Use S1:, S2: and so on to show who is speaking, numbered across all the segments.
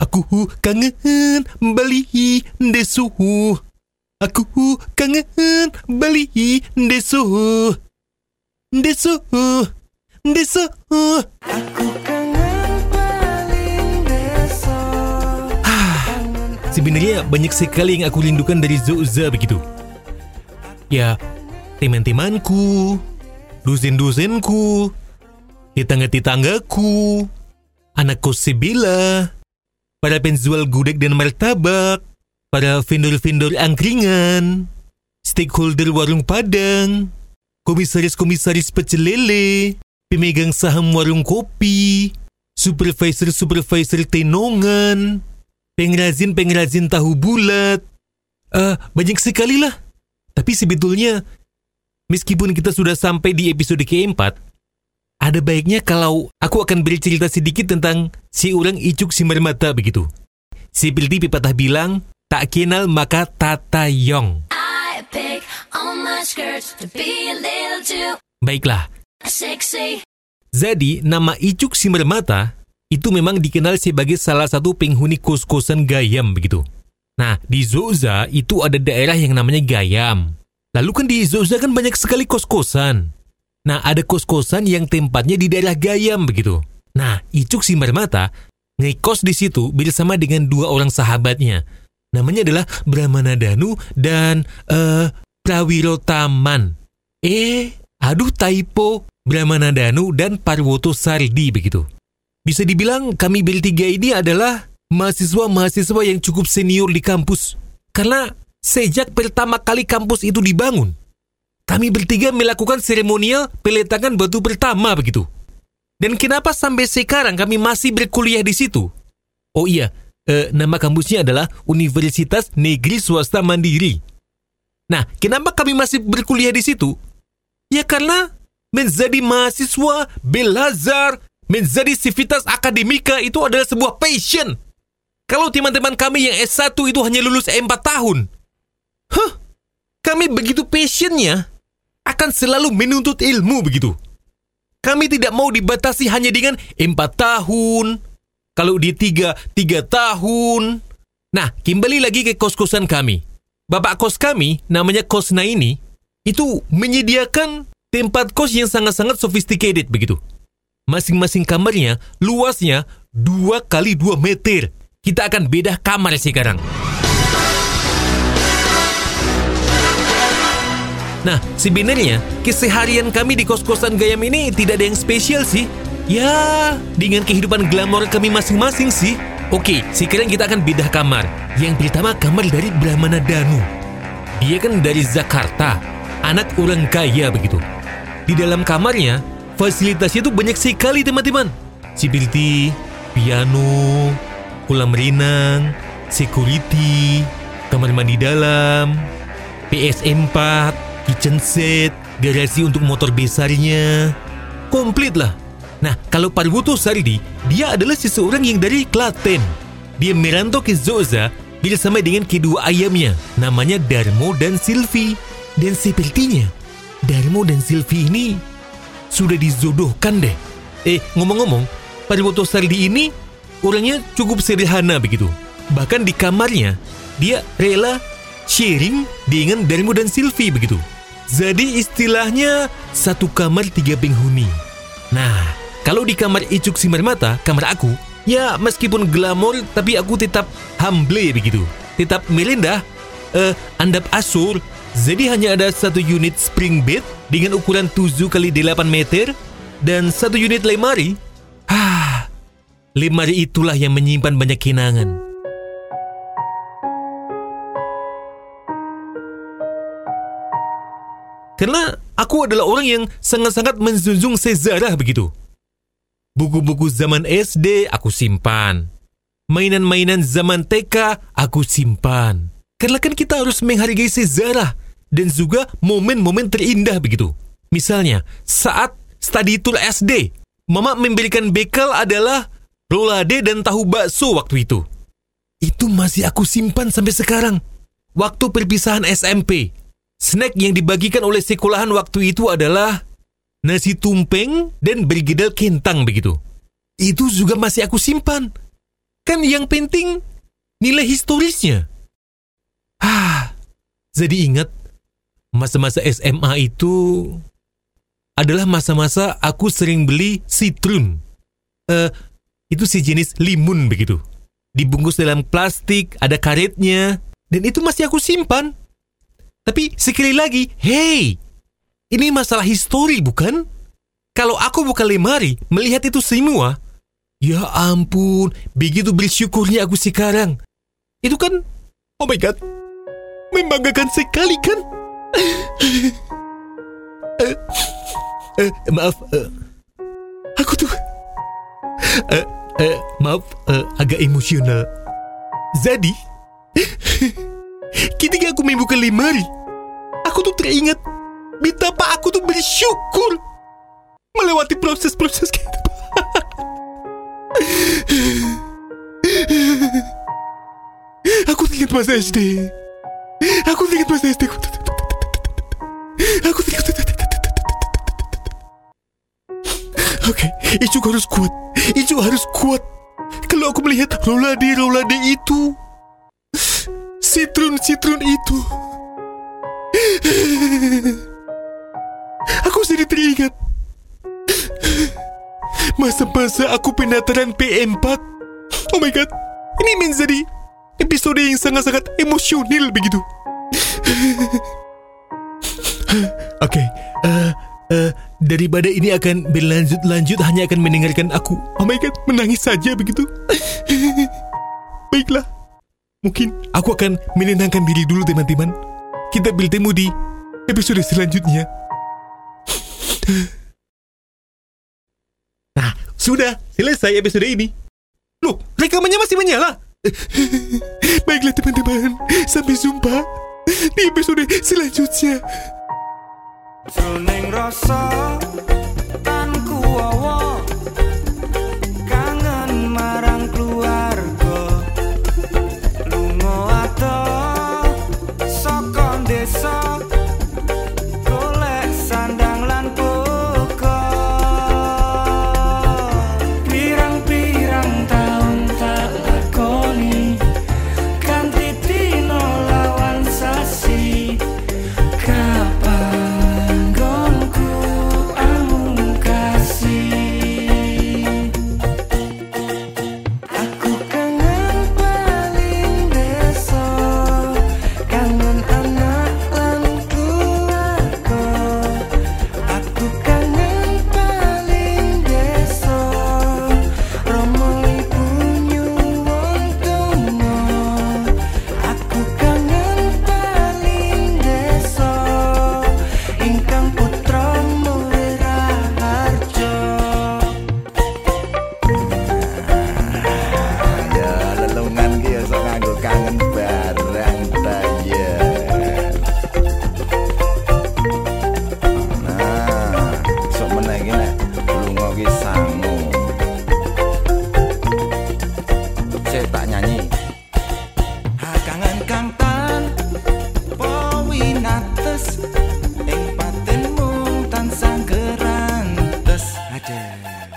S1: Aku kangen Bali desu. Aku kangen Bali desu. Desu. Desu.
S2: Aku kangen deso
S1: Sebenarnya banyak sekali yang aku rindukan dari Zoza begitu. Ya, teman-temanku, dosen-dosenku, tetangga-tetanggaku, anak kos Sebila, para penjual gudeg dan martabak, para vendor-vendor angkringan, stakeholder warung Padang, komisaris-komisaris pecel lele, pemegang saham warung kopi, supervisor-supervisor tenongan, pengrajin-pengrajin tahu bulat. Eh, banyak sekali lah. Tapi sebetulnya, meskipun kita sudah sampai di episode keempat, ada baiknya kalau aku akan bercerita sedikit tentang si orang icuk si mata begitu. Seperti pepatah bilang, tak kenal maka tata yong. Baiklah,
S3: sexy.
S1: Jadi, nama Icuk Simermata itu memang dikenal sebagai salah satu penghuni kos-kosan Gayam begitu. Nah, di Zoza itu ada daerah yang namanya Gayam. Lalu kan di Zoza kan banyak sekali kos-kosan. Nah, ada kos-kosan yang tempatnya di daerah Gayam begitu. Nah, Icuk Simermata ngekos di situ bersama dengan dua orang sahabatnya. Namanya adalah Brahmana Danu dan eh Prawiro Taman. Eh, aduh typo Brahmana Danu dan Parwoto Sardi begitu. Bisa dibilang kami bertiga ini adalah mahasiswa-mahasiswa yang cukup senior di kampus. Karena sejak pertama kali kampus itu dibangun, kami bertiga melakukan seremonial peletakan batu pertama begitu. Dan kenapa sampai sekarang kami masih berkuliah di situ? Oh iya, eh, nama kampusnya adalah Universitas Negeri Swasta Mandiri. Nah, kenapa kami masih berkuliah di situ? Ya karena menjadi mahasiswa belajar, menjadi sivitas akademika itu adalah sebuah passion. Kalau teman-teman kami yang S1 itu hanya lulus 4 tahun. Huh, kami begitu passionnya akan selalu menuntut ilmu begitu. Kami tidak mau dibatasi hanya dengan 4 tahun. Kalau di 3, 3 tahun. Nah, kembali lagi ke kos-kosan kami. Bapak kos kami, namanya Kosna ini, itu menyediakan tempat kos yang sangat-sangat sophisticated begitu. Masing-masing kamarnya luasnya 2 kali 2 meter. Kita akan bedah kamar sekarang. Nah, sebenarnya keseharian kami di kos-kosan Gayam ini tidak ada yang spesial sih. Ya, dengan kehidupan glamor kami masing-masing sih. Oke, sekarang kita akan bedah kamar. Yang pertama kamar dari Brahmana Danu. Dia kan dari Jakarta, anak orang kaya begitu. Di dalam kamarnya, fasilitasnya tuh banyak sekali teman-teman. Seperti piano, kolam renang, security, kamar mandi dalam, PS4, kitchen set, garasi untuk motor besarnya. Komplit lah. Nah, kalau Parwoto Sardi, dia adalah seseorang yang dari Klaten. Dia merantau ke Zoza bersama dengan kedua ayamnya, namanya Darmo dan Silvi. Dan sepertinya, Darmo dan Silvi ini sudah dizodohkan deh. Eh, ngomong-ngomong, Parwoto Sardi ini orangnya cukup sederhana begitu. Bahkan di kamarnya, dia rela sharing dengan Darmo dan Silvi begitu. Jadi istilahnya satu kamar tiga penghuni. Nah, kalau di kamar Icuk Simarmata, kamar aku, ya meskipun glamor tapi aku tetap humble begitu. Tetap merendah, eh, andap asur. Jadi hanya ada satu unit spring bed dengan ukuran 7 kali 8 meter dan satu unit lemari. Ah, lemari itulah yang menyimpan banyak kenangan. Karena aku adalah orang yang sangat-sangat menjunjung sejarah begitu. Buku-buku zaman SD aku simpan. Mainan-mainan zaman TK aku simpan. Karena kan kita harus menghargai sejarah dan juga momen-momen terindah begitu. Misalnya, saat study tour SD, Mama memberikan bekal adalah rolade dan tahu bakso waktu itu. Itu masih aku simpan sampai sekarang. Waktu perpisahan SMP, snack yang dibagikan oleh sekolahan waktu itu adalah nasi tumpeng dan bergedel kentang begitu. Itu juga masih aku simpan. Kan yang penting nilai historisnya. Ah, jadi ingat masa-masa SMA itu adalah masa-masa aku sering beli citrun. Eh, itu sejenis limun begitu. Dibungkus dalam plastik, ada karetnya, dan itu masih aku simpan. Tapi sekali lagi, hey, ini masalah histori bukan? Kalau aku buka lemari, melihat itu semua, ya ampun, begitu bersyukurnya aku sekarang. Itu kan, oh my god, membanggakan sekali kan? Eh, eh, maaf, eh, aku tuh, eh, eh, maaf, eh, agak emosional. Jadi, ketika aku membuka lemari, aku tuh teringat betapa aku tuh bersyukur melewati proses-proses gitu. aku ingat masa SD. Aku ingat masa SD. Aku ingat. Oke, Icu harus kuat. Icu harus kuat. Kalau aku melihat rolade-rolade itu, sitrun-sitrun itu, aku jadi teringat masa-masa aku pendaftaran P4. Oh my god, ini menjadi episode yang sangat-sangat emosional begitu. Oke, eh, eh, daripada ini akan berlanjut-lanjut hanya akan mendengarkan aku. Oh my god, menangis saja begitu. Baiklah, mungkin aku akan menenangkan diri dulu teman-teman. Kita bertemu di episode selanjutnya. Nah, sudah selesai episode ini. Loh, rekamannya masih menyala. Baiklah teman-teman, sampai jumpa di episode selanjutnya.
S2: Jroning rasa eso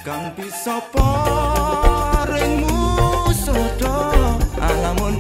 S2: Kang bisa paringmu sodo Alamun